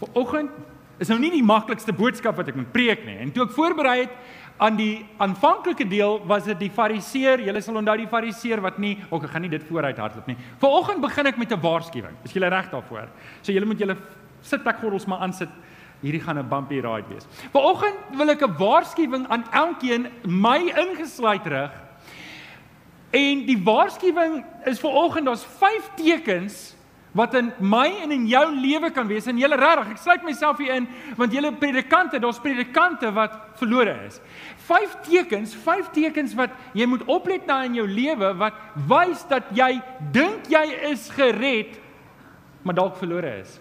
Vanoggend is nou nie die maklikste boodskap wat ek moet preek nie. En toe ek voorberei het aan die aanvanklike deel was dit die fariseer. Julle sal onthou die fariseer wat nie, ook ek gaan nie dit vooruit hardloop nie. Vanoggend begin ek met 'n waarskuwing. Is julle reg daarvoor? So julle moet julle sitplekgordels maar aansit. Hierdie gaan 'n bumpy ride wees. Vanoggend wil ek 'n waarskuwing aan elkeen my ingesluit rig. En die waarskuwing is vanoggend daar's 5 tekens wat in my en in jou lewe kan wees. En julle regtig ek sluit myself hier in want julle predikante daar's predikante wat verlore is. Vyf tekens vyf tekens wat jy moet oplet na in jou lewe wat wys dat jy dink jy is gered maar dalk verlore is.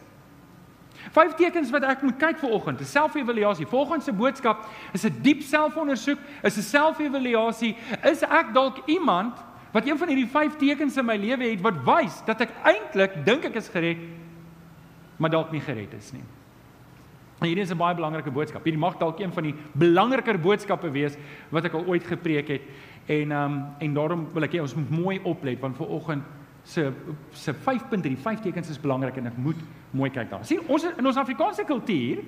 Vyf tekens wat ek moet kyk vir oggend 'n selfevaluasie. Volgens se boodskap is 'n diep selfondersoek is 'n selfevaluasie. Is ek dalk iemand wat een van hierdie vyf tekens in my lewe het wat wys dat ek eintlik dink ek is gered, maar dalk nie gered is nie. En hierdie is 'n baie belangrike boodskap. Hierdie mag dalk een van die belangriker boodskappe wees wat ek al ooit gepreek het. En ehm um, en daarom wil ek hê ons moet mooi oplet want vir oggend se se 5.3 vyf tekens is belangrik en ek moet mooi kyk daar. Sien, ons in ons Afrikaanse kultuur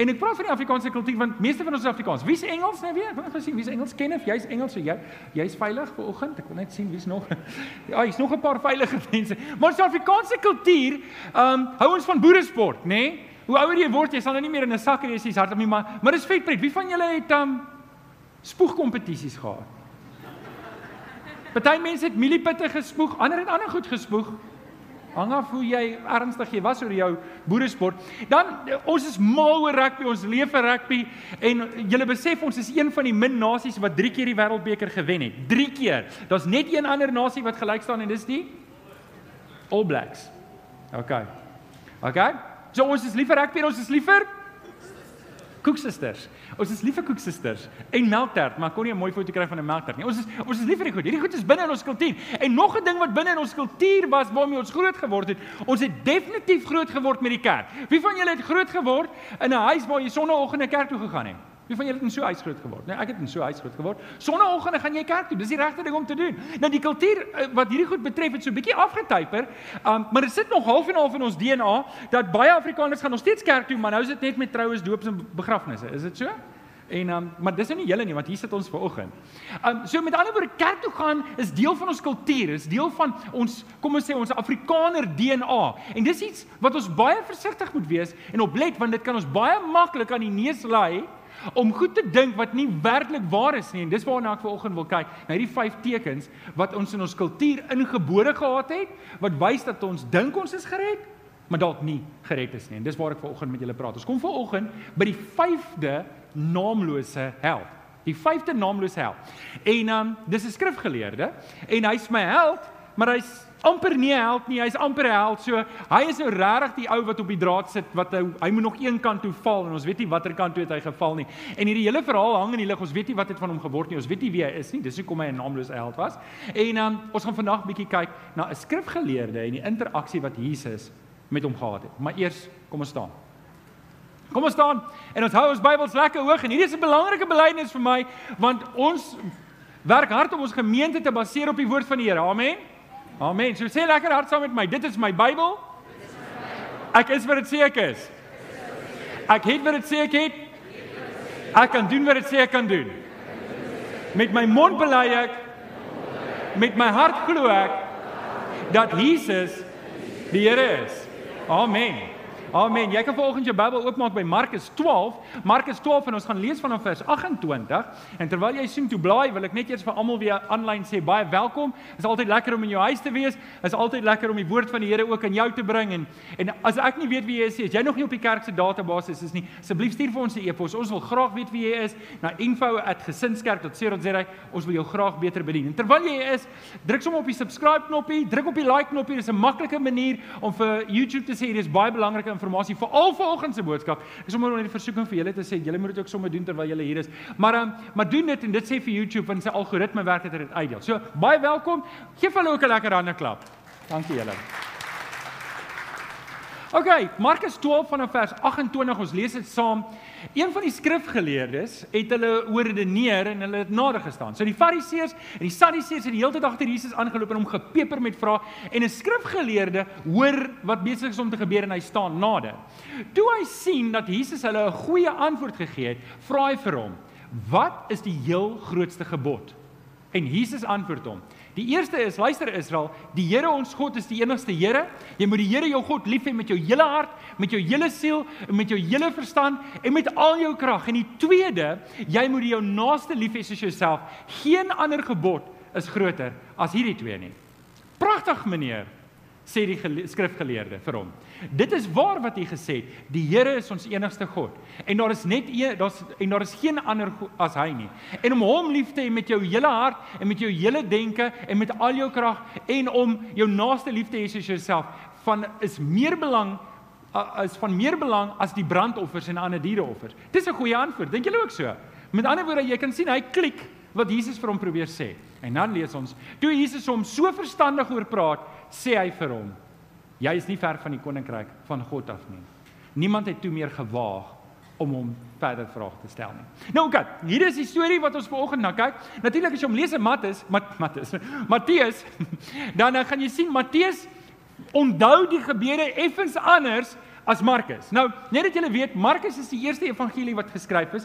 en ek praat van die Afrikaanse kultuur want meeste van ons is Afrikaans. Wie's Engels nou weer? Ek wil net sien wie's Engels ken of jy's Engels so jy jy's veilig vir oggend. Ek wil net sien wie's nog. Ja, hier's nog 'n paar veilige mense. Maar ons Afrikaanse kultuur, ehm um, hou ons van boeresport, nê? Nee? Hoe ouer jy word, jy sal nou nie meer in 'n sak hê, hardop nie, maar maar dis vetpret. Wie van julle het ehm um, spoegkompetisies gehad? Party mense het mieliepitte gespoeg, ander het ander goed gespoeg. Hang af hoe jy ernstig jy was oor jou boeresport. Dan ons is mal oor rugby, ons leef vir rugby en julle besef ons is een van die min nasies wat 3 keer die wêreldbeker gewen het. 3 keer. Daar's net een ander nasie wat gelyk staan en dis die All Blacks. OK. OK. So ons is lief vir rugby, ons is lief vir koeksusters. Ons is lief vir koeksusters en melktert, maar kon nie 'n mooi foto kry van 'n melktert nie. Ons is ons is lief vir die goed. Hierdie goed is binne in ons kultuur. En nog 'n ding wat binne in ons kultuur was waarmee ons groot geword het. Ons het definitief groot geword met die kerk. Wie van julle het groot geword in 'n huis waar jy sonnaandoggend kerk toe gegaan het? Wie van julle het in so 'n huis groot geword? Nee, ek het in so 'n huis groot geword. Sonnaandoggende gaan jy kerk toe. Dis die regte ding om te doen. Nou die kultuur eh, wat hierdie goed betref het so 'n bietjie afgetyper. Um, maar dit sit nog half en half in ons DNA dat baie Afrikaners gaan nog steeds kerk toe, maar nou is dit net met troues, doops en begrafnisse. Is dit so? En um, maar dis nou nie julle nie want hier sit ons ver oggend. Um so met ander woorde kerk toe gaan is deel van ons kultuur, is deel van ons kom ons sê ons Afrikaner DNA. En dis iets wat ons baie versigtig moet wees en oplet want dit kan ons baie maklik aan die neus lei om goed te dink wat nie werklik waar is nie. En dis waarna ek vanoggend wil kyk. Na hierdie vyf tekens wat ons in ons kultuur ingebore gehad het wat wys dat ons dink ons is gered maar dalk nie gered is nie. En dis waar ek vanoggend met julle praat. Ons kom vanoggend by die vyfde naamlose held die vyfde naamlose held en um, dis 'n skrifgeleerde en hy's my held maar hy's amper nie held nie, hy's amper 'n held. So hy is nou regtig die ou wat op die draad sit wat hy hy moet nog een kant toe val en ons weet nie watter kant toe het hy geval nie. En hierdie hele verhaal hang in die lug. Ons weet nie wat het van hom geword nie. Ons weet nie wie hy is nie. Dis hoekom hy 'n naamlose held was. En um, ons gaan vandag bietjie kyk na 'n skrifgeleerde en die interaksie wat Jesus met hom gehad het. Maar eers, kom ons staan. Kom ons staan en ons hou ons Bybels lekker hoog en hierdie is 'n belangrike belydenis vir my want ons werk hard om ons gemeente te baseer op die woord van die Here. Amen. Amen. So sê lekker hard saam met my. Dit is my Bybel. Ek is wat dit sê ek is. Ek het wat dit sê ek het. Ek kan doen wat dit sê ek kan doen. Met my mond bely ek met my hart glo ek dat Jesus die Here is. Amen. Amen. Jy kan vanoggend jou Bybel oopmaak by Markus 12. Markus 12 en ons gaan lees vanaf vers 28. En terwyl jy sien toe blaai, wil ek net eers vir almal weer aanlyn sê baie welkom. Dit is altyd lekker om in jou huis te wees. Dit is altyd lekker om die woord van die Here ook aan jou te bring en en as ek nie weet wie jy is, as jy nog nie op die kerk se database is, is nie, asseblief stuur vir ons 'n e-pos. Ons wil graag weet wie jy is na info@gesinskerk.co.za. Ons wil jou graag beter bedien. En terwyl jy is, druk sommer op die subscribe knoppie, druk op die like knoppie. Dis 'n maklike manier om vir YouTube te sê dis baie belangrik inligting veral vir oggend se boodskap. Ek is sommer net 'n versoeking vir julle te sê julle moet dit ook sommer doen terwyl julle hier is. Maar um, maar doen dit en dit sê vir YouTube want sy algoritme werk dit uit uitdeel. So baie welkom. Geef hulle ook 'n lekker hande klap. Dankie julle. OK, Markus 12 vanaf vers 28, ons lees dit saam. Een van die skrifgeleerdes het hulle oordeneer en hulle het nader gestaan. So die Fariseërs en die Sadduseërs het die hele tyd agter Jesus aangeloop en hom gepeper met vrae en 'n skrifgeleerde hoor wat besig is om te gebeur en hy staan nader. Toe hy sien dat Jesus hulle 'n goeie antwoord gegee het, vra hy vir hom: "Wat is die heel grootste gebod?" En Jesus antwoord hom: Die eerste is, luister Israel, die Here ons God is die enigste Here. Jy moet die Here jou God lief hê met jou hele hart, met jou hele siel en met jou hele verstand en met al jou krag. En die tweede, jy moet jou naaste lief hê soos jouself. Geen ander gebod is groter as hierdie twee nie. Pragtig, meneer sê die skrifgeleerde vir hom. Dit is waar wat hy gesê het, die Here is ons enigste God en daar is net een daar's en daar is geen ander as hy nie. En om hom lief te hê met jou hele hart en met jou hele denke en met al jou krag en om jou naaste lief te hê soos jouself van is meer belang is van meer belang as die brandoffers en ander diereoffers. Dis 'n goeie antwoord. Dink julle ook so? Met ander woorde, jy kan sien hy klik wat Jesus vir hom probeer sê. En dan lees ons, toe Jesus hom so verstandig oor praat, sê hy vir hom: Jy is nie ver van die koninkryk van God af nie. Niemand het toe meer gewaag om hom verder vrae te stel nie. Nou oké, okay, hier is die storie wat ons vanoggend na kyk. Natuurlik as jy hom lees in Matteus, Mat, Matteus, Matteus, dan dan gaan jy sien Matteus onthou die gebeure effens anders as Markus. Nou, net dat julle weet, Markus is die eerste evangelie wat geskryf is.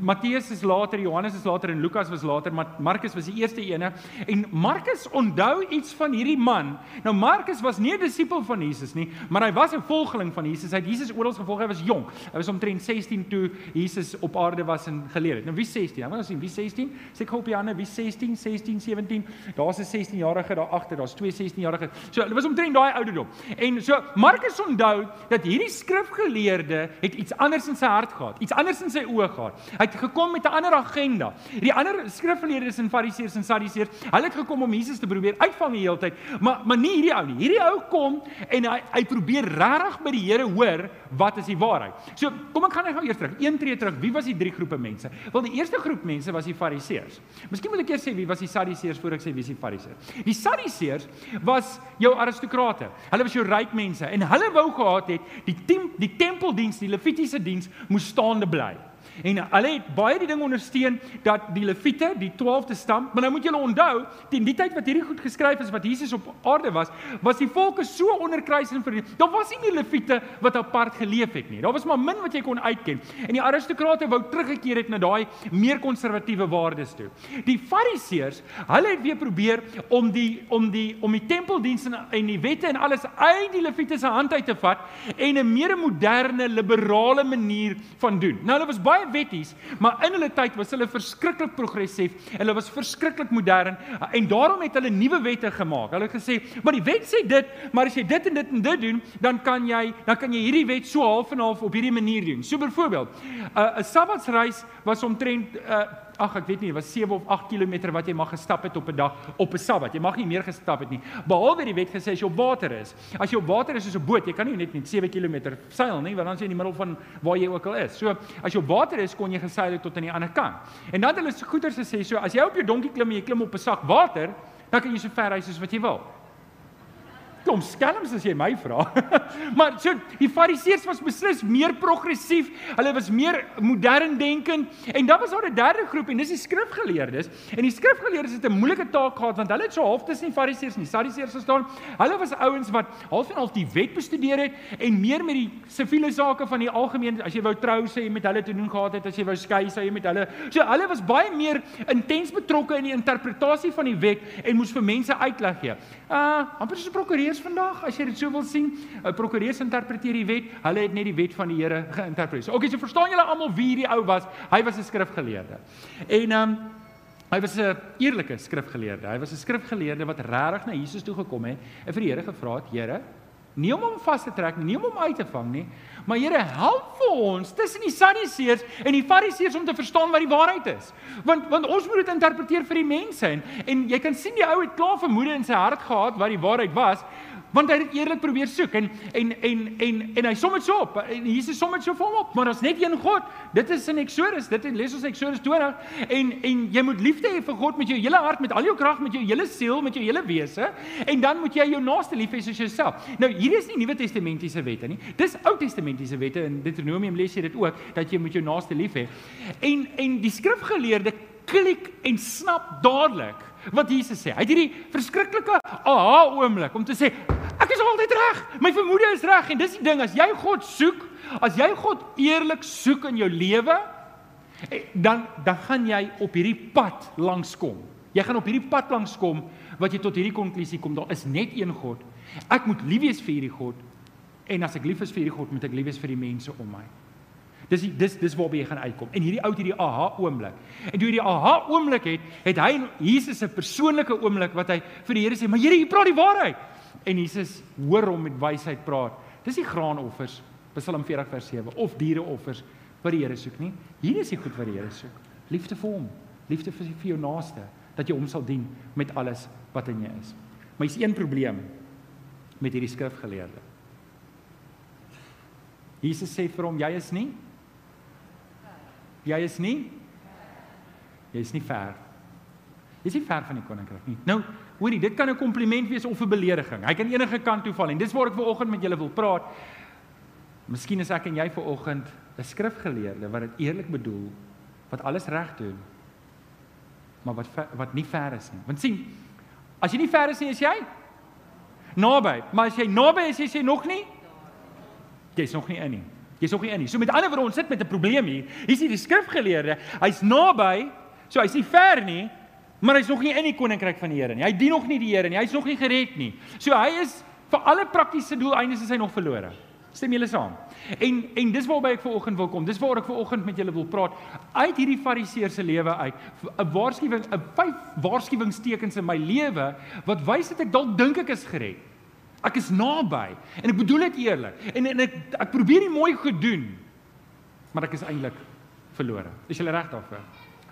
Matteus is later, Johannes is later en Lukas was later, maar Markus was die eerste ene. En Markus onthou iets van hierdie man. Nou Markus was nie 'n disipel van Jesus nie, maar hy was 'n volgeling van Jesus. Hy het Jesus oral gevolg. Hy was jonk. Hy was omtrent 16 toe Jesus op aarde was en geleer het. Nou wie 16? Ek wil sien wie 16? Sê ek hoop jy ander wie 16, 16, 17. Daar's 'n 16-jarige daar agter. Daar's twee 16-jariges. So hulle was omtrent daai ouderdom. En so Markus onthou dat hierdie skrifgeleerde het iets anders in sy hart gehad, iets anders in sy oë gehad. Hy het gekom met 'n ander agenda. Die ander skrifgeleerdes en fariseërs en sadduseërs, hulle het gekom om Jesus te probeer uitvang die hele tyd, maar maar nie hierdie ou nie. Hierdie ou kom en hy hy probeer regtig by die Here hoor wat is die waarheid. So, kom ek gaan net gou eers terug. Een tree terug. Wie was die drie groepe mense? Wel, die eerste groep mense was die fariseërs. Miskien moet ek eers sê wie was die sadduseërs voor ek sê wie is die fariseërs. Die sadduseërs was jou aristokrate. Hulle was jou ryk mense en hulle wou gehad het die tem, die tempeldiens, die levitiese diens moes staande bly. En hulle het baie die ding ondersteun dat die leviete, die 12de stam, maar nou moet julle onthou, teen die tyd wat hierdie goed geskryf is wat Jesus op aarde was, was die volke so onderkruis en verdien. Daar was nie meer leviete wat apart geleef het nie. Daar was maar min wat jy kon uitken. En die aristokrate wou teruggekeer het na daai meer konservatiewe waardes toe. Die fariseërs, hulle het weer probeer om die om die om die tempeldienste en die wette en alles uit die leviete se hand uit te vat en 'n meer moderne, liberale manier van doen. Nou hulle was baie wetties, maar in hulle tyd was hulle verskriklik progressief. Hulle was verskriklik modern en daarom het hulle nuwe wette gemaak. Hulle het gesê, "Maar die wet sê dit, maar as jy dit en dit en dit doen, dan kan jy dan kan jy hierdie wet so half en half op hierdie manier doen." So byvoorbeeld, 'n Sabbatsreis was omtrent 'n uh, ag ek weet nie, was 7 of 8 km wat jy mag gestap het op 'n dag op 'n Sabbat. Jy mag nie meer gestap het nie. Behalwe die wet gesê as jy op water is. As jy op water is soos 'n boot, jy kan nie net net 7 km seil nie, want dan is jy in die middel van waar jy ook al is. So, as jy op water is, kon jy geseil het tot aan die ander kant. En dan het hulle goeters gesê, so as jy op jou donkie klim en jy klim op 'n sak water, dan kan jy so ver reis soos wat jy wil klomp skelms as jy my vra. maar so die fariseërs was beslis meer progressief. Hulle was meer modern denkend en dan was daar 'n derde groep en dis die skrifgeleerdes. En die skrifgeleerdes het 'n moeilike taak gehad want hulle het so half tussen die fariseërs en die sadduseërs gestaan. Hulle was ouens wat half en half die wet bestudeer het en meer met die siviele sake van die algemeen as jy wou trou sê jy met hulle te doen gehad het as jy wou skei sê jy met hulle. So hulle was baie meer intens betrokke in die interpretasie van die wet en moes vir mense uitleg gee. Uh amper soos 'n prokureur prokureurs vandag, as jy dit so wil sien. 'n Prokureurs interpreteer die wet. Hulle het net die wet van die Here geïnterpreteer. So, okay, so verstaan julle almal wie hierdie ou was? Hy was 'n skrifgeleerde. En ehm um, hy was 'n eerlike skrifgeleerde. Hy was 'n skrifgeleerde wat regtig na Jesus toe gekom het en vir die Here gevra het: "Here, nie om hom vas te trek nie, nie om hom uit te vang nie, maar Here, help vir ons tussen die Sadduseërs en die Fariseërs om te verstaan wat die waarheid is. Want want ons moet dit interpreteer vir die mense en, en jy kan sien die ou het klaar vermoede in sy hart gehad wat die waarheid was, want hy het eerlik probeer soek en en en en en hy som dit so op. En Jesus som dit so vir hom op, maar daar's net een God. Dit is in Eksodus, dit is lees ons Eksodus 20 en en jy moet liefde hê vir God met jou hele hart, met al jou krag, met jou hele siel, met jou hele wese en dan moet jy jou naaste lief hê soos jouself. Nou hier is nie Nuwe Testamentiese wette nie. Dis Ou Testamentiese wette in Deuteronomium lees jy dit ook dat jy moet jou naaste lief hê. En en die skrifgeleerde klik en snap dadelik wat Jesus sê. Hy het hierdie verskriklike aha oomblik om te sê ek is altyd reg. My vermoede is reg en dis die ding as jy God soek, as jy God eerlik soek in jou lewe, eh, dan dan gaan jy op hierdie pad langs kom. Jy gaan op hierdie pad langs kom wat jy tot hierdie konklusie kom, daar is net een God. Ek moet lief wees vir hierdie God. En as ek lief is vir hierdie God, moet ek lief wees vir die mense om my. Dis die, dis dis waarby jy gaan uitkom. En hierdie ou hierdie aha oomblik. En toe hierdie aha oomblik het, het hy Jesus se persoonlike oomblik wat hy vir die Here sê, "Maar Here, U praat die waarheid." En Jesus hoor hom met wysheid praat. Dis nie graanoffers, Psalm 40 vers 7 of diereoffers wat die Here soek nie. Hier is die goed wat die Here soek. Liefde vir hom, liefde vir vir jou naaste, dat jy hom sal dien met alles wat in jou is. Maar hier's een probleem met hierdie skrifgeleerde. Jesus sê vir hom, jy is nie Jy is nie Jy is nie ver. Jy is nie ver van die koninkryk nie. Nou, hoorie, dit kan 'n kompliment wees of 'n belediging. Hy kan enige kant toe val en dis waar ek ver oggend met julle wil praat. Miskien is ek en jy ver oggend 'n skrifgeleerde wat dit eerlik bedoel, wat alles reg doen. Maar wat wat nie ver is nie. Want sien, as jy nie ver is nie, is jy naby. Maar as jy naby is, is jy nog nie jy's nog nie in nie. Jy's nog nie in nie. So met ander woorde, ons sit met 'n probleem hier. Hier is die skrifgeleerde. Hy's naby, so hy's nie ver nie, maar hy's nog nie in die koninkryk van die Here nie. Hy dien nog nie die Here nie. Hy's nog nie gered nie. So hy is vir alle praktiese doeleindes is hy nog verlore. Stem julle saam? En en dis waarby ek vanoggend wil kom. Dis waar ek vanoggend met julle wil praat uit hierdie fariseer se lewe uit. 'n Waarskuwing, 'n vyf waarskuwingstekens in my lewe wat wys dat ek dalk dink ek is gered. Ek is naby en ek bedoel dit eerlik. En en ek ek probeer nie mooi gedoen maar ek is eintlik verlore. Is jy reg daarvoor?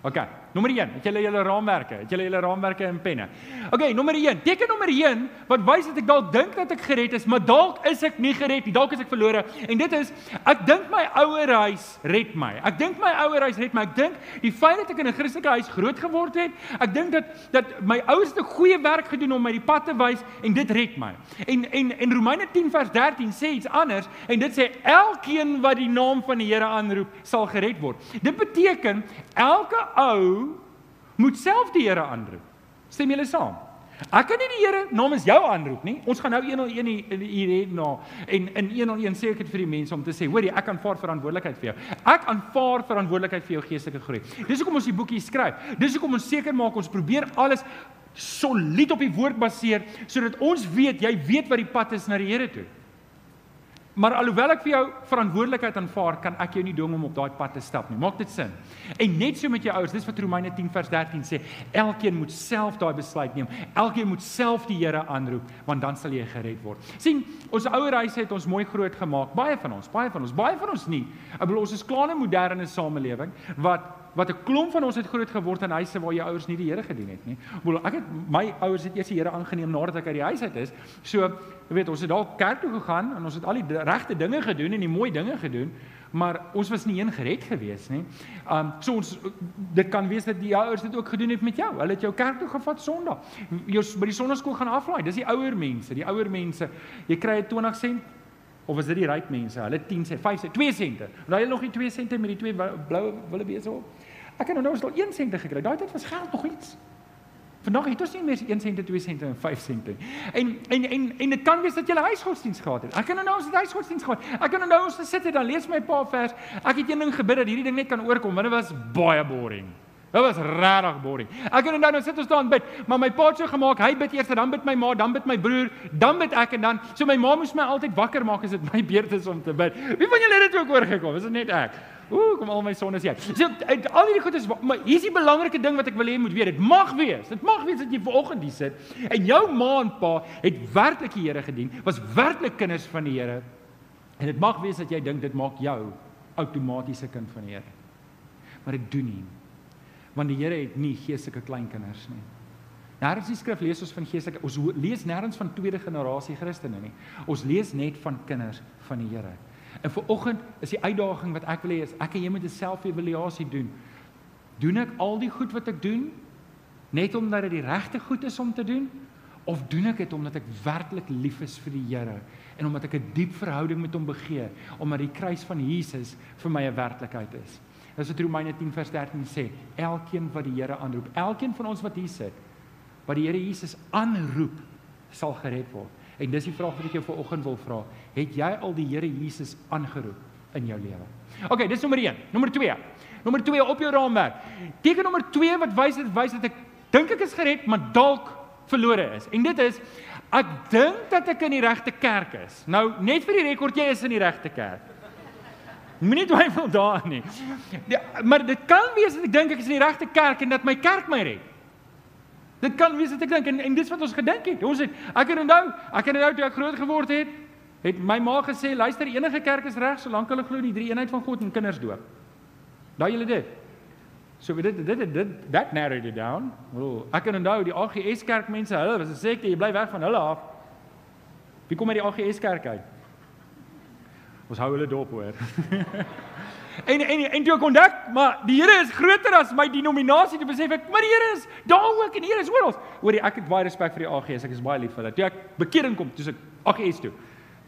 OK. Nommer 1, het julle julle raamwerke? Het julle julle raamwerke en penne? OK, nommer 1. Teken nommer 1 wat wys dat ek dalk dink dat ek gered is, maar dalk is ek nie gered nie. Dalk is ek verlore. En dit is ek dink my ouer huis red my. Ek dink my ouer huis red my. Ek dink die feit dat ek in 'n Christelike huis groot geword het, ek dink dat dat my ouers 'n goeie werk gedoen om my die pad te wys en dit red my. En en en Romeine 10 vers 13 sê iets anders en dit sê elkeen wat die naam van die Here aanroep, sal gered word. Dit beteken elke ou moet self die Here aanroep. Stem julle saam? Ek kan nie die Here namens jou aanroep nie. Ons gaan nou 101 hier hê na en in 101 sê ek dit vir die mense om te sê, hoorie, ek aanvaar verantwoordelikheid vir jou. Ek aanvaar verantwoordelikheid vir jou geestelike groei. Dis hoekom ons die boekie skryf. Dis hoekom ons seker maak ons probeer alles solied op die woord baseer sodat ons weet jy weet wat die pad is na die Here toe. Maar alhoewel ek vir jou verantwoordelikheid aanvaar, kan ek jou nie dwing om op daai pad te stap nie. Maak dit sin? En net so met jou ouers, dis wat Romeine 10 vers 13 sê, elkeen moet self daai besluit neem. Elkeen moet self die Here aanroep, want dan sal jy gered word. sien, ons ouer huise het ons mooi groot gemaak, baie van ons, baie van ons, baie van ons nie. Ek bedoel ons is klaar 'n moderne samelewing wat wat 'n klomp van ons het groot geword in huise waar jou ouers nie die Here gedien het nie. Wel ek het my ouers het eers die Here aangeneem nadat ek uit die huis uit is. So, jy weet, ons het dalk kerk toe gegaan en ons het al die regte dinge gedoen en die mooi dinge gedoen, maar ons was nie een gered gewees nie. Um so ons dit kan wees dat die ouers dit ook gedoen het met jou. Hulle het jou kerk toe gevat Sondag. Jou by die sonnaskool gaan aflaai. Dis die ouer mense, die ouer mense. Jy kry 'n 20 sent of is dit die ryk mense? Hulle 10 sent, 5 sent, 2 sente. Raai hulle nog nie 2 sente met die twee blou wille besig op? Ek het nou ons al 1 sente gekry. Daai tyd was geld nog iets. Vandag het ons nie meer 1 sente, 2 sente en 5 sente. En en en en dit kan wees dat jy 'n huisgodsdienst gehad het. Ek kan nou ons het huisgodsdienst gehad. Ek kan nou ons gesit het dan lees my pa vers. Ek het een ding gebid dat hierdie ding net kan oorkom, dit was baie boring. Dit was regtig boring. Ek kan onthou nou sit ons staan bid, maar my pa het so gemaak, hy bid eers, dan bid my ma, dan bid my broer, dan bid ek en dan so my ma moes my altyd wakker maak as dit my beurt is om te bid. Wie van julle het dit ook oorgekom? Is dit net ek? Ooh, kom al my sonnes hier. So al hierdie goed is maar hier's die belangrike ding wat ek wil hê jy moet weet. Dit mag wees. Dit mag wees dat jy vanoggend hier sit en jou ma en pa het werklik die Here gedien, was werklik kinders van die Here. En dit mag wees dat jy dink dit maak jou outomatiese kind van die Here. Maar dit doen nie. Want die Here het nie geestelike kleinkinders nie. Nêrens in die skrif lees ons van geestelike ons lees nêrens van tweede generasie Christene nie. Ons lees net van kinders van die Here. En vir oggend is die uitdaging wat ek wil hê is ek en jy moet 'n selfevaluasie doen. Doen ek al die goed wat ek doen net omdat dit die regte goed is om te doen of doen ek dit omdat ek werklik lief is vir die Here en omdat ek 'n diep verhouding met hom begeer omdat die kruis van Jesus vir my 'n werklikheid is. Dis wat Romeine 10 vers 13 sê, elkeen wat die Here aanroep, elkeen van ons wat hier sit, wat die Here Jesus aanroep, sal gered word. En dis die vraag wat ek jou vanoggend wil vra. Het jy al die Here Jesus aangeroep in jou lewe? OK, dis nommer 1. Nommer 2. Nommer 2 op jou raamwerk. Teken nommer 2 wat wys dit wys dat ek dink ek is gered, maar dalk verlore is. En dit is ek dink dat ek in die regte kerk is. Nou, net vir die rekord, jy is in die regte kerk. Moenie twyfel daarin nie. Ja, maar dit kan wees dat ek dink ek is in die regte kerk en dat my kerk my red. Dit kan wees wat ek dink en en dis wat ons gedink het. Ons het ek kan onthou, ek kan onthou toe ek groot geword het, het my ma gesê, luister, enige kerk is reg solank hulle glo die drie eenheid van God en kinders doop. Daai julle dit. So dit dit dit dit that narrowed it down. Wel, ek kan onthou die AGS kerk mense, hulle was 'n sekte, jy bly weg van hulle af. Wie kom uit die AGS kerk uit? Ons hou hulle dop hoor. En en en toe ek ontdek, maar die Here is groter as my denominasie, toe besef ek, maar die Here is daar ook en die Here is oral. Hoor jy, ek het baie respek vir die AGS, ek is baie lief vir hulle. Toe ek bekering kom, toe ek AGS toe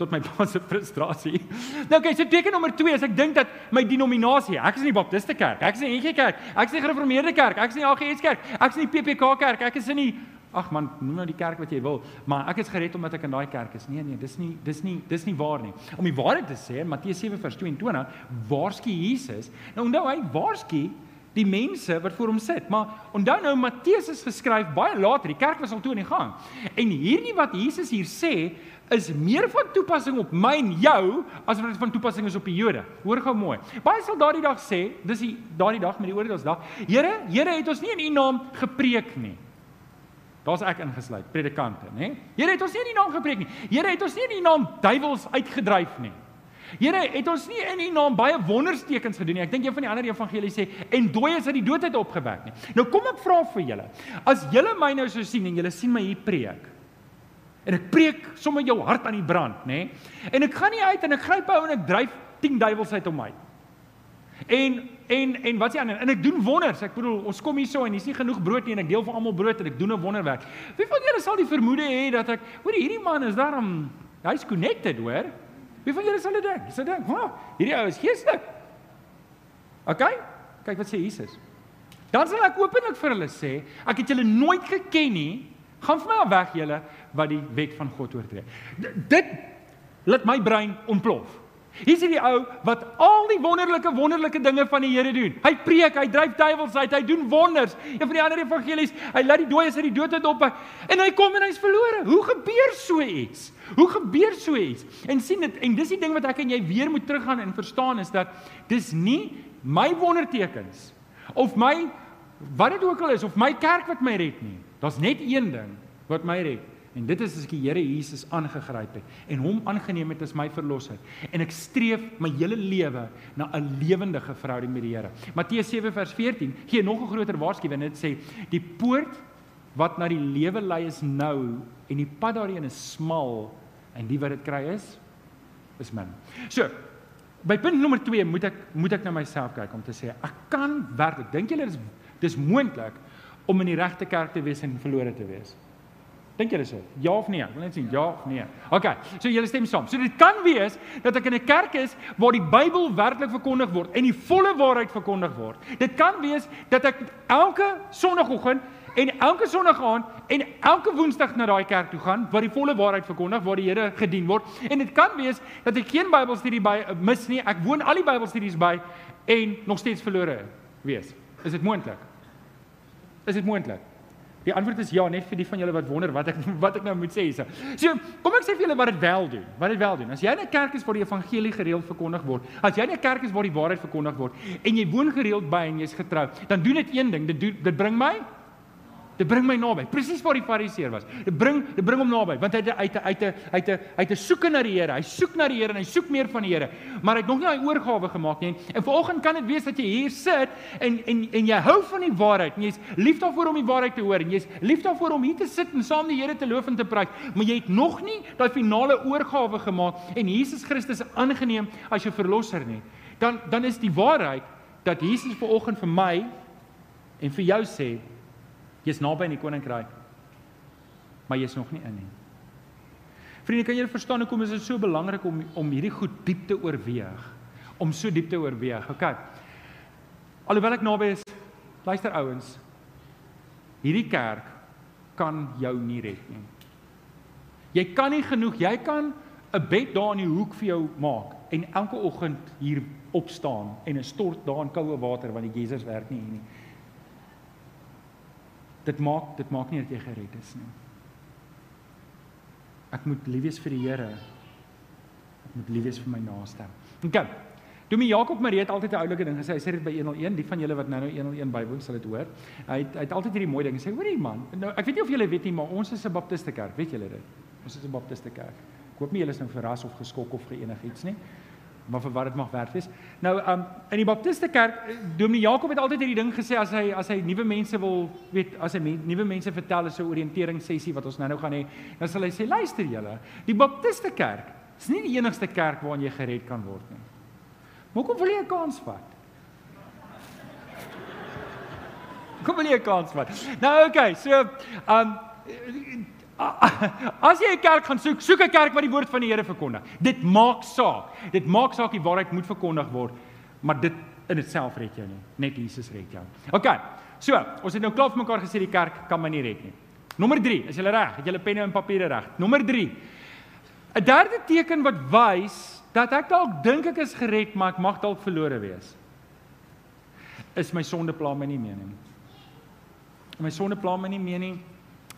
tot my pa se frustrasie. Nou okay, so teken nommer 2 is ek dink dat my denominasie, ek is in die Baptiste kerk, ek is in die NG kerk, ek is in die Gereformeerde kerk, ek is in die AGS kerk, ek is in die PPK kerk, ek is in die ag man, noem nou die kerk wat jy wil, maar ek is gered omdat ek in daai kerk is. Nee nee, dis nie dis nie dis nie waar nie. Om die waarheid te sê, in Matteus 7:22, waarsku Jesus. Nou onthou hy waarsku die mense wat voor hom sit. Maar onthou nou Matteus is geskryf baie later. Die kerk was al toe in die gang. En hierdie wat Jesus hier sê is meer van toepassing op my en jou as wat dit van toepassing is op die Jode. Hoor gou mooi. Baie sal daardie dag sê, dis die daardie dag met die oordeelsdag, Here, Here het ons nie in U naam gepreek nie. Daar's ek ingesluit, predikante, nê? Here het ons nie in U naam gepreek nie. Here het ons nie in U naam duiwels uitgedryf nie. Here het ons nie in U naam baie wonderstekens gedoen nie. Ek dink een van die ander evangelies sê en dooies uit die dood uit opgewek nie. Nou kom ek vra vir julle. As julle my nou so sien en julle sien my hier preek. En ek preek sommer jou hart aan die brand, nê? En ek gaan nie uit en ek gryp hou en ek dryf 10 duiwels uit om my. En en en wat ander? En ek doen wonders. Ek bedoel, ons kom hier so en hier's nie genoeg brood nie en ek deel vir almal brood en ek doen 'n wonderwerk. Wie van julle sal die vermoede hê dat ek, hoor hierdie man is daarom hy's connected, hoor? Wie van julle sal dit dink? Sal dink, "Wow, hierdie ou is geestelik." OK? Kyk wat sê Jesus. Dan sal ek openlik vir hulle sê, ek het julle nooit geken nie. Gaan vir my af weg julle wat die wet van God oortree. Dit laat my brein ontplof. Hier is die ou wat al die wonderlike wonderlike dinge van die Here doen. Hy preek, hy dryf duiwels uit, hy doen wonders. Een van die ander evangelies, hy laat die dooies uit die dood uit op en hy kom en hy's verlore. Hoe gebeur so iets? Hoe gebeur so iets? En sien dit en dis die ding wat ek en jy weer moet teruggaan en verstaan is dat dis nie my wondertekens of my wat dit ook al is of my kerk wat my red nie. Daar's net een ding wat my red. En dit is as ek die Here Jesus aangegryp het en hom aangeneem het as my verlosser en ek streef my hele lewe na 'n lewendige verhouding met die Here. Matteus 7 vers 14 gee nog 'n groter waarskuwing. Dit sê die poort wat na die lewe lei is nou en die pad daarin is smal en die wat dit kry is is min. So, by punt nommer 2 moet ek moet ek na myself kyk om te sê ek kan werklik dink julle dis dis moontlik om in die regte kerk te wees en verlore te wees. Dink julle so? Ja of nee? Ek wil net sien ja of nee. OK. So julle stem saam. So dit kan wees dat ek in 'n kerk is waar die Bybel werklik verkondig word en die volle waarheid verkondig word. Dit kan wees dat ek elke Sondagoggend en elke Sondag aand en elke Woensdag na daai kerk toe gaan waar die volle waarheid verkondig waar die Here gedien word. En dit kan wees dat ek geen Bybelstudie by mis nie. Ek woon al die Bybelstudies by en nog steeds verlore wees. Is dit moontlik? Is dit moontlik? Die antwoord is ja, net vir die van julle wat wonder wat ek wat ek nou moet sê hierso. So, kom ek sê vir julle wat dit wel doen. Wat dit wel doen. As jy in 'n kerk is waar die evangelie gereeld verkondig word, as jy in 'n kerk is waar die waarheid verkondig word en jy woon gereeld by en jy's getrou, dan doen dit een ding, dit doen dit bring my Dit bring my naby, presies waar die Fariseer was. Dit bring dit bring hom naby, want hy uit uit uit uit uit 'n soeke na die Here. Hy soek na die Here en hy soek meer van die Here. Maar hy het nog nie daai oorgawe gemaak nie. En vanoggend kan dit wees dat jy hier sit en en en jy hou van die waarheid. Jy's lief daarvoor om die waarheid te hoor en jy's lief daarvoor om hier te sit en saam die Here te loof en te prys, maar jy het nog nie daai finale oorgawe gemaak en Jesus Christus aangeneem as jou verlosser nie. Dan dan is die waarheid dat Jesus vanoggend vir my en vir jou sê jy's naby in die koninkryk maar jy's nog nie in nie. Vriende, kan julle verstaan hoekom is dit so belangrik om om hierdie goed diep te oorweeg? Om so diep te oorweeg. OK. Alhoewel ek naby is, luister ouens. Hierdie kerk kan jou nie red nie. Jy kan nie genoeg, jy kan 'n bed daar in die hoek vir jou maak en elke oggend hier opstaan en 'n stort daar in koue water want die Jesus werk nie hier nie. Dit maak dit maak nie dat jy gered is nie. Ek moet lief wees vir die Here. Ek moet lief wees vir my naaste. OK. Dominee Jakob Marie het altyd 'n oulike ding gesê. Hy sê dit by 101, die van julle wat nou nou 101 bywoon sal dit hoor. Hy het, hy het altyd hierdie mooi ding gesê. Hoorie man, nou ek weet nie of julle weet nie, maar ons is 'n Baptiste kerk, weet julle dit? Ons is 'n Baptiste kerk. Ek hoop nie julle is nou verras of geskok of geenigiets nie maar vir wat dit mag werd wees. Nou um in die Baptiste kerk, eh, Dominee Jakob het altyd hierdie ding gesê as hy as hy nuwe mense wil weet, as hy nuwe mense vertel is 'n oriëntering sessie wat ons nou nou gaan hê, dan sal hy sê luister julle, die Baptiste kerk is nie die enigste kerk waarin jy gered kan word nie. Maar kom wil jy 'n kans vat? Kom wil jy 'n kans vat? Nou okay, so um As jy 'n kerk gaan soek, soek 'n kerk wat die woord van die Here verkondig. Dit maak saak. Dit maak saak die waarheid moet verkondig word, maar dit in itself red jou nie. Net Jesus red jou. OK. So, ons het nou klaar vir mekaar gesê die kerk kan my nie red nie. Nommer 3, is julle reg? Het julle penne en papiere reg? Nommer 3. 'n Derde teken wat wys dat ek dalk dink ek is gered, maar ek mag dalk verlore wees. Is my sonde pla my nie meer nie. My sonde pla my nie meer nie.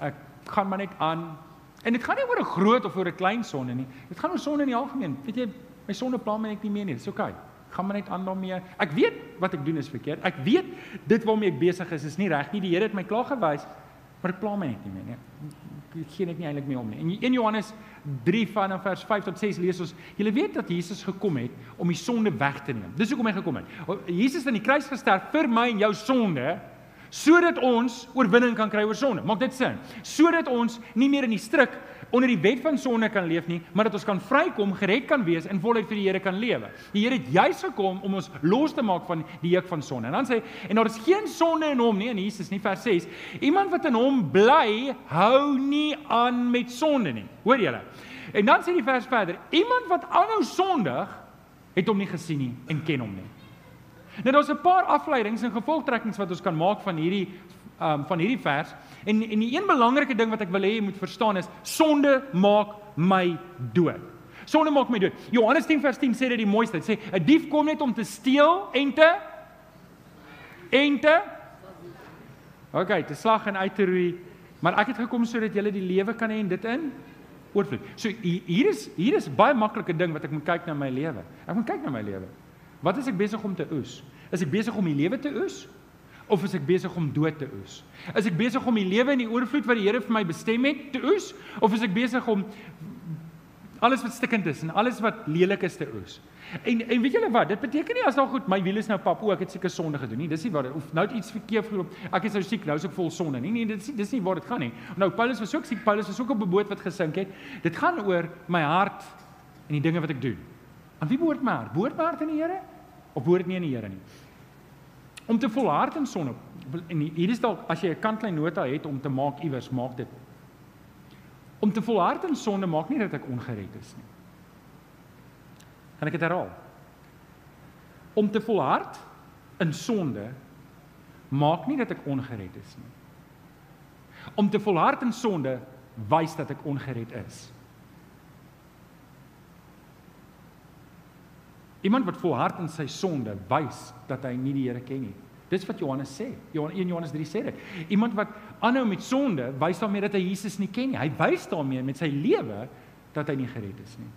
Ek gaan maar net aan. En dit gaan nie oor 'n groot of oor 'n klein sonde nie. Dit gaan oor sonde in die algemeen. Weet jy, my sonde pla my net nie meer nie. Dis oukei. Gaan maar net aan daarmee. Ek weet wat ek doen is verkeerd. Ek weet dit waarmee ek besig is is nie reg nie. Die Here het my klaar gewys, maar dit pla my net nie meer nie. Ek gee net nie eintlik meer om nie. En in Johannes 3 vanaf vers 5 tot 6 lees ons, julle weet dat Jesus gekom het om die sonde weg te neem. Dis hoekom hy gekom het. Jesus het aan die kruis gesterf vir my en jou sonde sodat ons oorwinning kan kry oor sonde. Maak dit sin? Sodat ons nie meer in die stryk onder die wet van sonde kan leef nie, maar dat ons kan vrykom, gered kan wees en voluit vir die Here kan lewe. Die Here het juis gekom om ons los te maak van die juk van sonde. En dan sê en daar is geen sonde in hom nie in Jesus nie vers 6. Iemand wat in hom bly, hou nie aan met sonde nie. Hoor julle? En dan sê die vers verder, iemand wat aanhou sondig, het hom nie gesien nie en ken hom nie. Nou daar's 'n paar afleidings en gevolgtrekkings wat ons kan maak van hierdie um van hierdie vers. En en die een belangrike ding wat ek wil hê jy moet verstaan is sonde maak my dood. Sonde maak my dood. Johannes 10 vers 10 sê dit die mooiste. Dit sê 'n dief kom net om te steel en te en te OK, te slag en uit te roei. Maar ek het gekom sodat jy die lewe kan hê en dit in oorvloed. So hier is hier is baie maklike ding wat ek moet kyk na my lewe. Ek moet kyk na my lewe. Wat is ek besig om te oes? Is ek besig om die lewe te oes of is ek besig om dood te oes? Is ek besig om die lewe in die oorvloed wat die Here vir my bestem het te oes of is ek besig om alles wat stikkend is en alles wat lelik is te oes? En en weet julle wat? Dit beteken nie as nou goed, my wiel is nou pap, o, ek het seker sonde gedoen nie. Dis nie waar of nou iets verkeerd geloop. Ek is nou siek, nou is ek vol sonde. Nee nee, dit is dis nie waar dit gaan nie. Nou Paulus was ook siek, Paulus was ook op 'n boot wat gesink het. Dit gaan oor my hart en die dinge wat ek doen. Aan wie behoort my hart? Behoort my hart aan die Here? Of behoort nie aan die Here nie? Om te volhard in sonde. En hier is dalk as jy 'n kantlyn nota het om te maak iewers, maak dit. Om te volhard in sonde maak nie dat ek ongered is nie. Kan ek dit herhaal? Om te volhard in sonde maak nie dat ek ongered is nie. Om te volhard in sonde wys dat ek ongered is. Iemand wat volhard in sy sonde wys dat hy nie die Here ken nie. Dis wat Johannes sê. Johannes 1 Johannes 3 sê dit. Iemand wat aanhou met sonde wys daarmee dat hy Jesus nie ken nie. Hy wys daarmee met sy lewe dat hy nie gered is nie.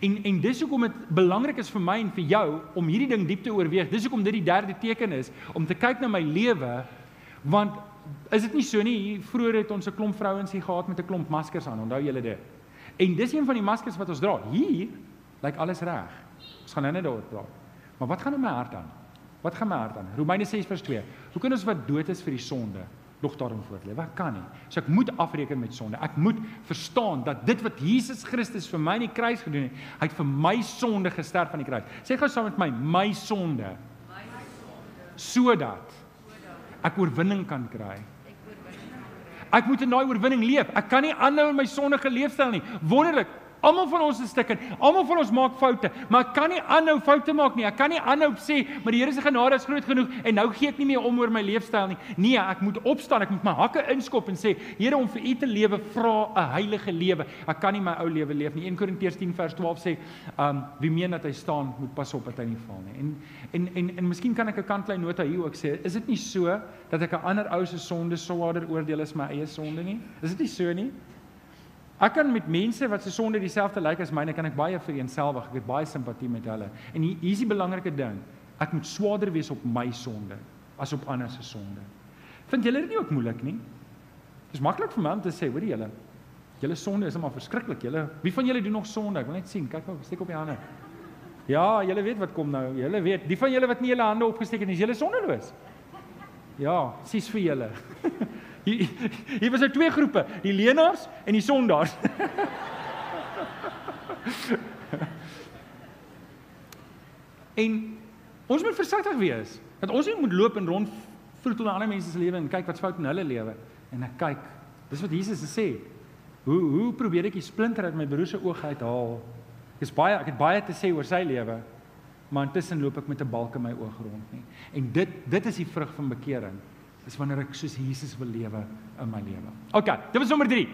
En en dis hoekom dit belangrik is vir my en vir jou om hierdie ding diep te oorweeg. Dis hoekom dit die derde teken is om te kyk na my lewe want is dit nie so nie? Vroeger het ons 'n klomp vrouens hier gehad met 'n klomp maskers aan. Onthou julle dit? En dis een van die maskers wat ons dra. Hier lyk alles reg. Ons gaan nou net daaroor praat. Maar wat gaan in my hart aan? Wat gaan my hart aan? Romeine 6:2. Hoe kan ons wat dood is vir die sonde nog daarin voortleef? Wat kan nie. So ek moet afreken met sonde. Ek moet verstaan dat dit wat Jesus Christus vir my in die kruis gedoen het, hy het vir my sonde gesterf aan die kruis. Sê gou saam met my, my sonde. My sonde. Sodat ek oorwinning kan kry. Ek moet in daai oorwinning leef. Ek kan nie aanhou in my sondige leefstyl nie. Wonderlik. Almal van ons is stikken. Almal van ons maak foute, maar ek kan nie aanhou foute maak nie. Ek kan nie aanhou sê, maar die Here se genade is groot genoeg en nou gee ek nie meer om oor my leefstyl nie. Nee, ek moet opstaan. Ek moet my hakke inskop en sê, Here, om vir U te lewe, vra 'n heilige lewe. Ek kan nie my ou lewe leef nie. 1 Korintiërs 10 vers 12 sê, um wie meen dat hy staan, moet pas op dat hy nie val nie. En en en en miskien kan ek 'n kantlyn nota hier ook sê, is dit nie so dat ek 'n ander ou se sonde swaarder oordeel as my eie sonde nie? Is dit nie so nie? Ek kan met mense wat se sonde dieselfde lyk as myne, kan ek baie vereenselwig. Ek het baie simpatie met hulle. En hier is die belangrike ding. Ek moet swaarder wees op my sonde as op ander se sonde. Vind julle dit nie ook moeilik nie? Dis maklik vir my om te sê, hoor julle, julle sonde is maar verskriklik. Julle, wie van julle doen nog sonde? Ek wil net sien. Kyk gou, steek op die hande. Ja, julle weet wat kom nou. Julle weet, die van julle wat nie julle hande opgesteek het nie, is julle sondeloos. Ja, sies vir julle. Hier hier was nou twee groepe, die leenaars en die sondaars. en ons moet versigtig wees dat ons nie moet loop en rond vroetel na ander mense se lewe en kyk wat fout in hulle lewe en ek kyk. Dis wat Jesus sê. Hoe hoe probeer ek die splinter uit my broer se oog uithaal? Dis baie ek het baie te sê oor sy lewe, maar intussen loop ek met 'n balk in my oog rond nie. En dit dit is die vrug van bekering is wanneer ek soos Jesus wil lewe in my lewe. OK, dit was nommer 3.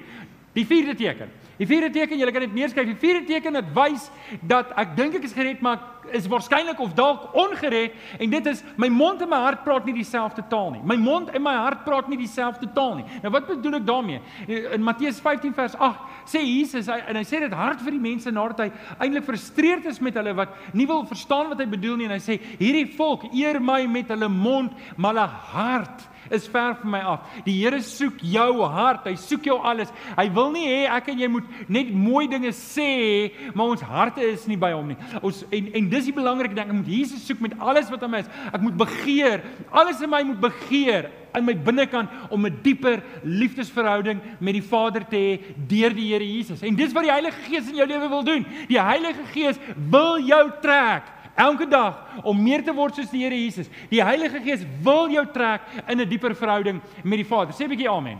Die vierde teken. Die vierde teken, julle kan dit neerskryf. Die vierde teken dit wys dat ek dink ek is gered, maar is waarskynlik of dalk ongered en dit is my mond en my hart praat nie dieselfde taal nie. My mond en my hart praat nie dieselfde taal nie. Nou wat bedoel ek daarmee? In Matteus 15 vers 8 sê Jesus hy, en hy sê dit hard vir die mense nadat hy eintlik frustreerd is met hulle wat nie wil verstaan wat hy bedoel nie en hy sê hierdie volk eer my met hulle mond, maar hulle hart is ver van my af. Die Here soek jou hart. Hy soek jou alles. Hy wil nie hê ek en jy moet net mooi dinge sê, maar ons harte is nie by hom nie. Ons en en dis die belangrike ding. Ek moet Jesus soek met alles wat in my is. Ek moet begeer. Alles in my moet begeer in my binnekant om 'n dieper liefdesverhouding met die Vader te hê deur die Here Jesus. En dis wat die Heilige Gees in jou lewe wil doen. Die Heilige Gees wil jou trek elke dag om meer te word soos die Here Jesus. Die Heilige Gees wil jou trek in 'n dieper verhouding met die Vader. Sê 'n bietjie amen.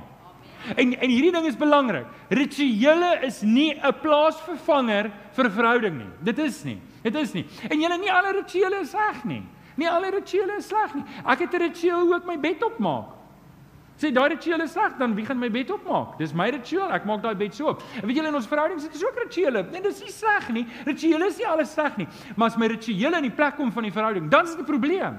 En en hierdie ding is belangrik. Rituele is nie 'n plaasvervanger vir verhouding nie. Dit is nie. Dit is nie. En julle nie alle rituele is reg nie. Nie alle rituele is sleg nie. Ek het 'n ritueel hoe ek my bed opmaak. Sê daai ritueel is sleg, dan wie gaan my bed opmaak? Dis my ritueel. Ek maak daai bed so op. En weet julle in ons verhoudings het ons ook rituele. Nee, dis nie sleg nie. Rituele is nie alles sleg nie. Maar as my rituele in die plek kom van die verhouding, dan is dit 'n probleem.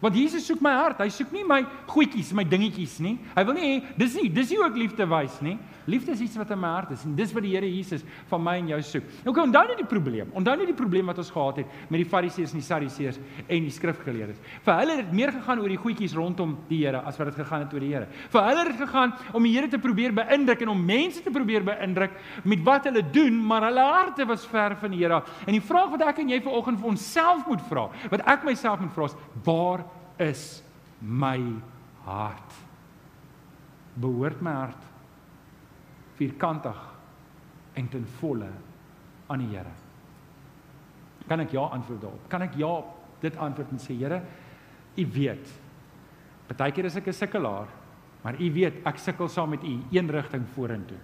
Want Jesus soek my hart. Hy soek nie my goedjies, my dingetjies nie. Hy wil nie hê dis nie, dis nie ook liefde wys nie. Liefde is iets wat in my hart is en dis wat die Here Jesus van my en jou soek. Nou kom onthou net die probleem. Onthou net die probleem wat ons gehad het met die Fariseërs en die Sadduseërs en die skrifgeleerdes. Vir hulle het dit meer gegaan oor die goedjies rondom die Here as wat dit gegaan het oor die Here. Vir hulle het dit gegaan om die Here te probeer beïndruk en om mense te probeer beïndruk met wat hulle doen, maar hulle harte was ver van die Here. En die vraag wat ek en jy vanoggend vir onsself moet vra, wat ek myself moet vra is: Waar is my hart? Behoort my hart vierkantig en ten volle aan die Here. Kan ek ja antwoord daarop? Kan ek ja dit antwoord en sê Here, U weet. Partykeer is ek 'n sukkelaar, maar U weet ek sukkel saam met U een rigting vorentoe.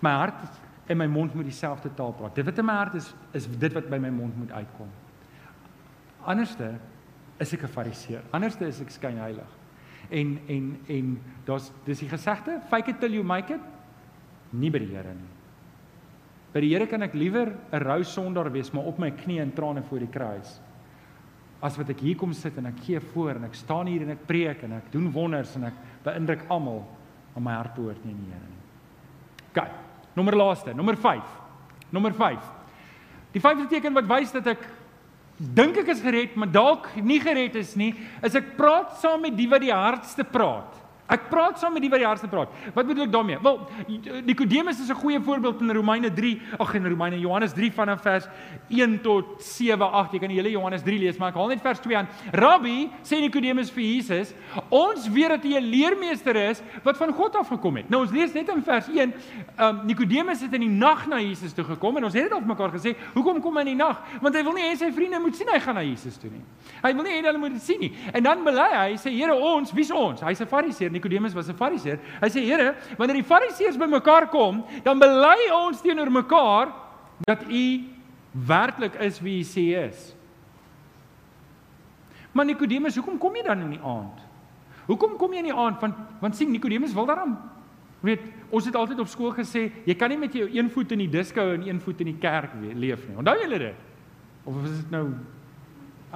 My hart en my mond moet dieselfde taal praat. Dit wat in my hart is, is dit wat by my mond moet uitkom. Anderste is ek 'n fariseer. Anderste is ek skynheilig en en en daar's dis die gesegde fake it till you make it nie by die Here nie. By die Here kan ek liewer 'n rou sondaar wees maar op my knieë en trane voor die kruis as wat ek hier kom sit en ek gee voor en ek staan hier en ek preek en ek doen wonders en ek beïndruk almal maar my hart behoort nie aan die Here nie. OK. Nommer laaste, nommer 5. Nommer 5. Die vyfde teken wat wys dat ek dink ek is gered, maar dalk nie gered is nie, is ek praat saam met die wat die hardste praat. Ek praat saam met die wat die hardste praat. Wat bedoel ek daarmee? Wel, Nikodemus is 'n goeie voorbeeld in Romeine 3, ag in Romeine Johannes 3 vanaf vers 1 tot 7, 8. Jy kan die hele Johannes 3 lees, maar ek haal net vers 2 aan. Rabbi, sê Nikodemus vir Jesus, ons weet dat hy 'n leermeester is wat van God af gekom het. Nou ons lees net in vers 1, um, Nikodemus het in die nag na Jesus toe gekom en ons het dit al mekaar gesê, hoekom kom hy in die nag? Want hy wil nie hê sy vriende moet sien hy gaan na Jesus toe nie. Hy wil nie hê hulle moet dit sien nie. En dan bely hy, hy sê Here, ons, wie's ons? Hy's 'n Fariseer. Nikodemus was 'n Fariseer. Hy sê: "Here, wanneer die Fariseërs bymekaar kom, dan bely ons teenoor mekaar dat u werklik is wie u sê is." Maar Nikodemus, hoekom kom jy dan in die aand? Hoekom kom jy in die aand? Want want sien Nikodemus wil daarom weet, ons het altyd op skool gesê, jy kan nie met jou een voet in die disko en een voet in die kerk leef nie. Onthou julle dit? Of is dit nou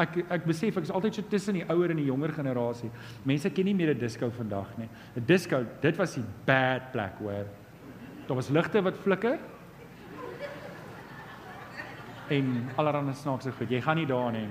ek ek besef ek is altyd so tussen die ouer en die jonger generasie. Mense ken nie meer 'n disco vandag nie. 'n Disco, dit was die bad plek hoor. Daar was ligte wat flikker. En allerhande snaakse goed. Jy gaan nie daar nie.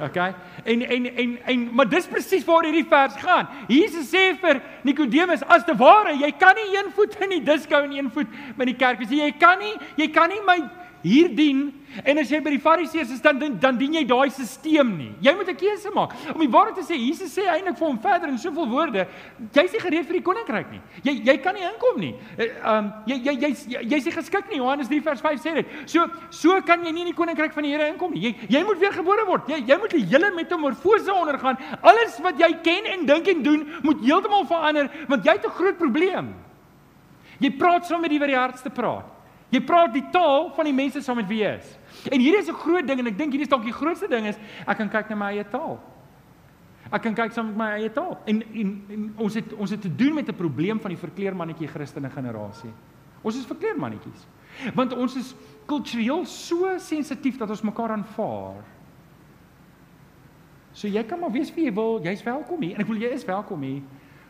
OK? En en en en maar dis presies waar hierdie vers gaan. Jesus sê vir Nikodemus, as te ware, jy kan nie een voet in die disco en een voet by die kerk wees nie. Jy kan nie, jy kan nie my hier dien en as jy by die fariseërs is dan dan dien jy daai stelsel nie. Jy moet 'n keuse maak. Om die waarheid te sê, Jesus sê eintlik vir hom verder in soveel woorde, jy's nie gereed vir die koninkryk nie. Jy jy kan nie inkom nie. Ehm um, jy jy jy's jy's nie geskik nie. Johannes 3 vers 5 sê dit. So so kan jy nie in die koninkryk van die Here inkom nie. Jy jy moet weer gebore word. Jy jy moet die hele metamorfose ondergaan. Alles wat jy ken en dink en doen, moet heeltemal verander want jy het 'n groot probleem. Jy praat saam met die wat die hardste praat. Jy praat die taal van die mense saam met wie jy is. En hier is 'n groot ding en ek dink hierdie is dalk die grootste ding is ek kan kyk na my eie taal. Ek kan kyk saam met my eie taal. En, en en ons het ons het te doen met 'n probleem van die verkleermannetjie Christene generasie. Ons is verkleermannetjies. Want ons is kultureel so sensitief dat ons mekaar aanvaar. So jy kan maar wees wie jy wil, jy's welkom hier en ek wil jy is welkom hier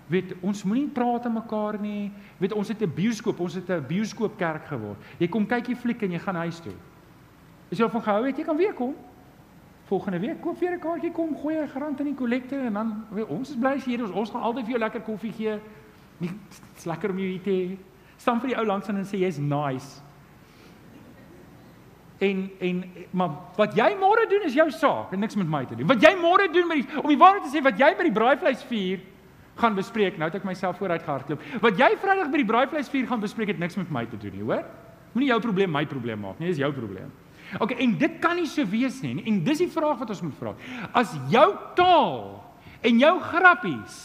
weet ons moenie praat aan mekaar nie. Weet ons het 'n bioskoop, ons het 'n bioskoopkerk geword. Jy kom kyk die fliek en jy gaan huis toe. As jy van gehou het, jy kan weer kom. Volgende week koop weer 'n kaartjie kom, gooi 'n grant in die kollekte en dan weet ons is bly jy hier is. Ons gaan altyd vir jou lekker koffie gee. Dit's lekker om jou hier te hê. Staan vir die ou langs en sê jy's nice. En en maar wat jy môre doen is jou saak en niks met my te doen. Wat jy môre doen met die om die waarheid te sê wat jy by die braaivleis vier gaan bespreek. Nou het ek myself vooruit gehardloop. Wat jy Vrydag by die braaivleisvuur gaan bespreek het niks met my te doen nie, hoor? Moenie jou probleem my probleem maak nie, dis jou probleem. OK, en dit kan nie so wees nie. En dis die vraag wat ons moet vra. As jou taal en jou grappies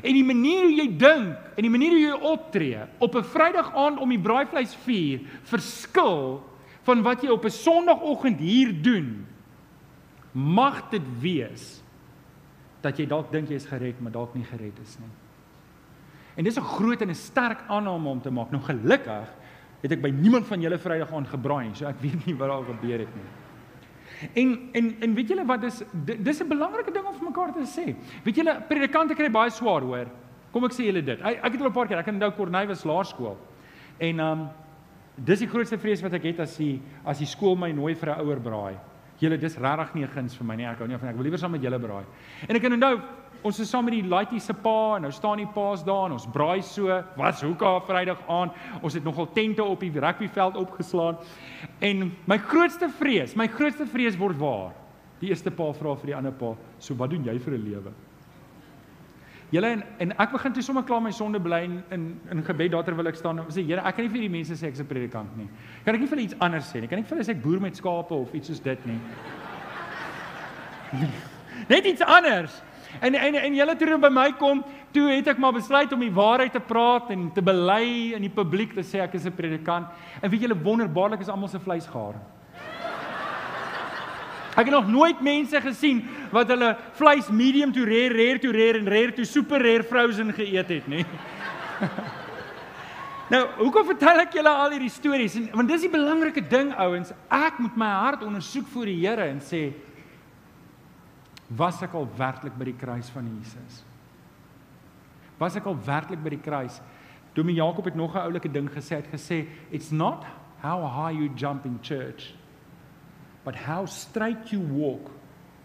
en die manier hoe jy dink en die manier hoe jy optree op 'n Vrydag aand om die braaivleisvuur verskil van wat jy op 'n Sondagoggend hier doen, mag dit wees dat jy dalk dink jy is gered, maar dalk nie gered is nie. En dis 'n groot en 'n sterk aanname om te maak. Nou gelukkig het ek by niemand van julle Vrydag aan gebraai so ek weet nie wat daar gebeur het nie. En en en weet julle wat dis dis 'n belangrike ding om vir mekaar te sê. Weet julle predikante kry baie swaar hoor. Kom ek sê julle dit. Ek, ek het al 'n paar keer, ek het nou Cornelius Laerskool. En um dis die grootste vrees wat ek het as die as die skool my nooi vir 'n ouer braai. Julle dis regtig nie 'n guns vir my nie. Ek hou nie van ek wil liewer saam met julle braai. En ek kan onthou ons is saam met die laitie se pa en nou staan die paas daar en ons braai so. Wat's hoeka Vrydag aand. Ons het nogal tente op die rugbyveld opgeslaan. En my grootste vrees, my grootste vrees word waar. Die eerste pa vra vir die ander pa, "So wat doen jy vir 'n lewe?" Julle en, en ek begin toe sommer klaar my sonde bly in in, in gebed daar terwyl ek staan en sê Here, ek kan nie vir die mense sê ek's 'n predikant nie. Kan ek nie vir hulle iets anders sê nie? Kan ek vir hulle sê ek boer met skape of iets soos dit nie? Net iets anders. En en en julle toe by my kom, toe het ek maar besluit om die waarheid te praat en te bely in die publiek te sê ek is 'n predikant. En weet julle wonderbaarlik is almal se vleis gaar. Ek het nog nooit mense gesien wat hulle vleis medium to rare, rare to rare en rare to super rare frozen geëet het, nê. nou, hoekom vertel ek julle al hierdie stories? En want dis die belangrike ding, ouens. Ek moet my hart ondersoek voor die Here en sê was ek al werklik by die kruis van Jesus? Was ek al werklik by die kruis? Dominee Jakob het nog 'n oulike ding gesê, het gesê, "It's not how high you jump in church." But how straight you walk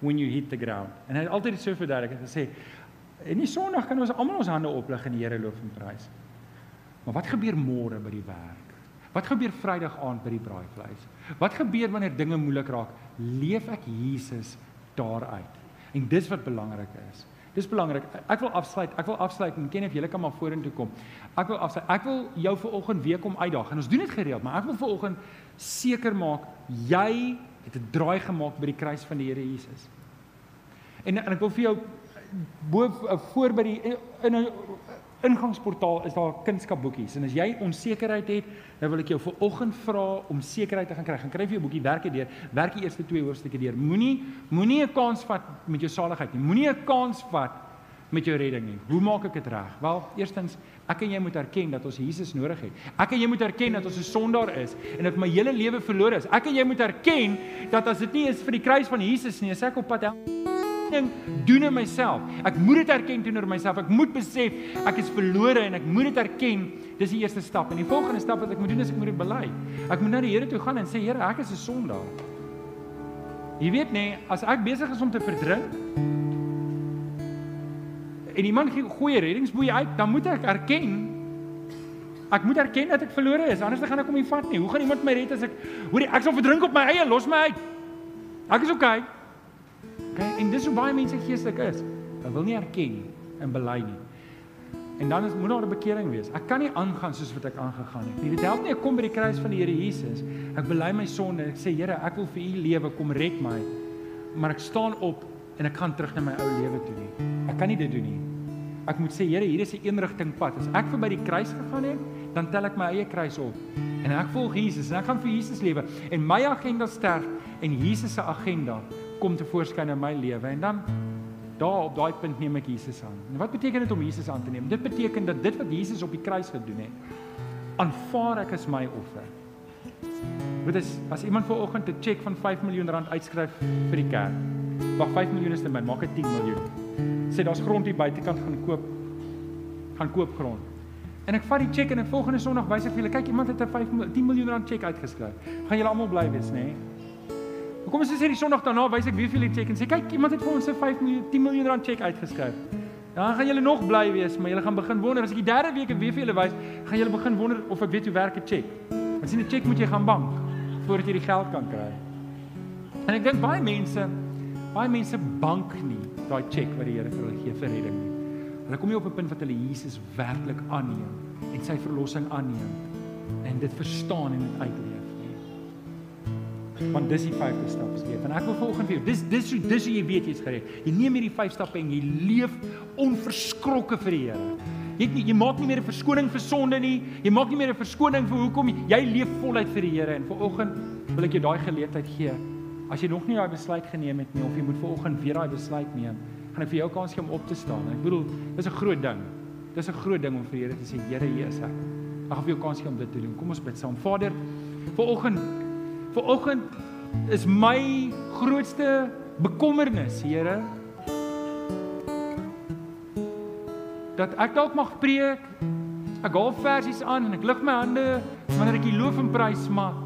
when you hit the ground. En hy het altyd so verduidelik en gesê en die Sondag kan ons almal ons hande oplig en die Here loof en prys. Maar wat gebeur môre by die werk? Wat gebeur Vrydag aand by die braaivleis? Wat gebeur wanneer dinge moeilik raak? Leef ek Jesus daaruit? En dis wat belangrik is. Dis belangrik. Ek wil afsluit. Ek wil afsluit en ken of julle kan maar vorentoe kom. Ek wil afsluit. Ek wil jou vir oggend weer kom uitdaag. En ons doen dit gereeld, maar ek wil vir oggend seker maak jy het 'n draai gemaak by die kruis van die Here Jesus. En en ek wil vir jou bo voor by die in 'n ingangsportaal is daar kunskapboekies en as jy onsekerheid het, dan wil ek jou vir oggend vra om sekerheid te gaan kry. Gaan kry vir jou boekie werk dit deur. Werk die eerste twee hoofstukke deur. Moenie moenie 'n kans vat met jou saligheid nie. Moenie 'n kans vat met jou redding nie. Hoe maak ek dit reg? Wel, eerstens, ek en jy moet erken dat ons Jesus nodig het. Ek en jy moet erken dat ons 'n sondaar is en dat my hele lewe verlore is. Ek en jy moet erken dat as dit nie is vir die kruis van Jesus nie, is ek op pad hel ding doen in myself. Ek moet dit erken teenoor myself. Ek moet besef ek is verlore en ek moet dit erken. Dis die eerste stap. En die volgende stap wat ek moet doen is ek moet dit bely. Ek moet na die Here toe gaan en sê Here, ek is 'n sondaar. Jy weet nê, nee, as ek besig is om te verdrink en iemand gee goeie reddingsboei uit, dan moet ek erken Ek moet erken dat ek verlore is, anders gaan ek hom nie vat nie. Hoe gaan iemand my red as ek hoorie ek sal verdrink op my eie, los my uit. Ek is okay. Okay? En dis hoe baie mense geestelik is. Hulle wil nie erken en bely nie. En dan is moet daar 'n bekering wees. Ek kan nie aangaan soos wat ek aangegaan het nie. Dit help nie ek kom by die kruis van die Here Jesus. Ek bely my sonde en ek sê Here, ek wil vir U lewe, kom red my. Maar ek staan op en ek gaan terug na my ou lewe toe nie. Ek kan nie dit doen nie. Ek moet sê Here, hier is 'n eenrigting pad. As ek verby die kruis gegaan het, dan tel ek my eie kruis op en ek volg Jesus en ek gaan vir Jesus lewe en my agenda sterf en Jesus se agenda kom te voorskyn in my lewe en dan daar op daai punt neem ek Jesus aan. En wat beteken dit om Jesus aan te neem? Dit beteken dat dit wat Jesus op die kruis gedoen het, aanvaar ek as my offer. Wat is as iemand ver oggend 'n cheque van 5 miljoen rand uitskryf vir die kerk? Wag 5 miljoen is te min, maak dit 10 miljoen. Sê daar's grond hier buitekant gaan koop gaan koop grond. En ek vat die cheque en ek volgende Sondag wys ek vir julle, kyk iemand het 'n 5 10 miljoen rand cheque uitgeskryf. Gaan julle almal bly wees, nê? Nee? Kom ons sê die Sondag daarna wys ek wie vir julle check en sê kyk iemand het vir ons 'n 5 miljoen 10 miljoen rand check uitgeskryf. Dan gaan julle nog bly wees, maar julle gaan begin wonder as ek die derde week weer vir julle wys, gaan julle begin wonder of ek weet hoe werk 'n check. Want sien 'n check moet jy gaan bank voordat jy die geld kan kry. En ek dink baie mense baie mense bank nie daai check wat die Here vir hulle gee vir redding nie. Hulle kom nie op 'n punt wat hulle Jesus werklik aanneem en sy verlossing aanneem en dit verstaan en dit uitleef want dis die vyfde stap steef. En ek wil volgens vir jou, dis dis dis, dis jy weet jy's gered. Jy neem hierdie vyf stappe en jy leef onverskrokke vir die Here. Jy jy maak nie meer 'n verskoning vir sonde nie. Jy maak nie meer 'n verskoning vir hoekom jy leef voluit vir die Here en vanoggend wil ek jou daai geleentheid gee. As jy nog nie daai besluit geneem het nie of jy moet vanoggend weer daai besluit neem, gaan ek vir jou kans gee om op te staan. Ek bedoel, dis 'n groot ding. Dis 'n groot ding om vir die Here te sê, Here, hier is ek. Ek gaan vir jou kans gee om dit te doen. Kom ons bid saam. Vader, vanoggend Vanoggend is my grootste bekommernis, Here, dat ek dalk mag preek. Ek haal versies aan en ek lig my hande wanneer ek die loof en prys maar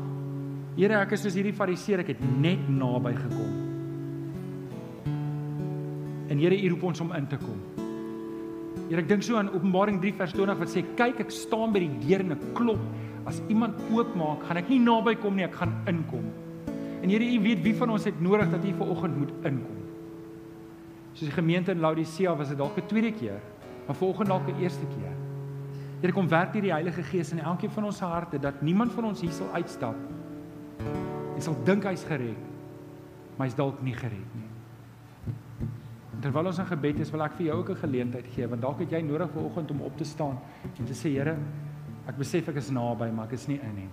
Here, ek is soos hierdie fariseer, ek het net naby gekom. En Here, U roep ons om in te kom. Here, ek dink so aan Openbaring 3 vers 20 wat sê kyk, ek staan by die deur en ek klop as iemand oopmaak, gaan ek nie naby kom nie, ek gaan inkom. En Here, U weet wie van ons het nodig dat U vanoggend moet inkom. Soos die gemeente in Laodicea was dit dalk 'n tweede keer, maar vanoggend dalk 'n eerste keer. Here, kom werk hier die Heilige Gees in elkeen van ons harte dat niemand van ons hier sal uitstap en sal dink hy's gered, maar hy's dalk nie gered nie. Terwyl ons in gebed is, wil ek vir jou ook 'n geleentheid gee want dalk het jy nodig vanoggend om op te staan en te sê Here, Ek besef ek is naby, maar ek is nie in nie.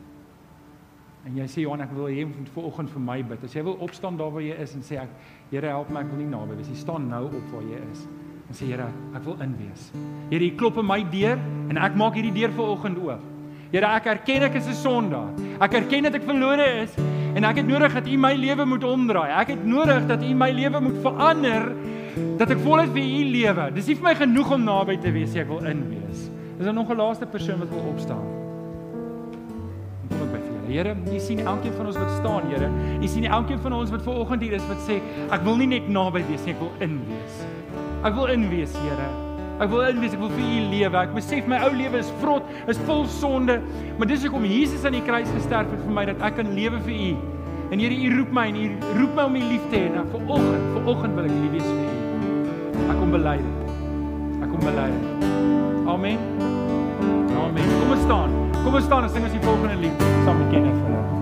En jy sê Johan, ek wil hê jy moet vanoggend vir my bid. As jy wil opstaan daar waar jy is en sê ek, Here help my, ek wil nie naby wees. Jy staan nou op waar jy is. En sê Here, ek wil in wees. Here, jy klop op my deur en ek maak hierdie deur vanoggend oop. Here, ek erken ek is 'n sondaar. Ek erken dat ek verlore is en ek het nodig dat U my lewe moet omdraai. Ek het nodig dat U my lewe moet verander dat ek voluit vir U lewe. Dis nie vir my genoeg om naby te wees, ek wil in wees. Is daar nog 'n laaste persoon wat wil opstaan? Kom ek by vir julle. Here, U sien elkeen van ons wat staan, Here. U sien elkeen van ons wat ver oggend hier is wat sê, ek wil nie net naby wees nie, ek wil in wees. Ek wil in wees, Here. Ek wil in wees, ek wil vir U lewe. Ek besef my ou lewe is vrot, is vol sonde, maar dis hoekom Jesus aan die kruis gesterf het vir my dat ek kan lewe vir U. En Here, U roep my en U roep my om U lief te hê. Nou vir oggend, vir oggend wil ek lief wees vir U. Ek kom bely dit. Ek kom bely dit. Amen. Amen. Kom ons staan. Kom ons staan en sing ons die volgende lied saam met Kenneth.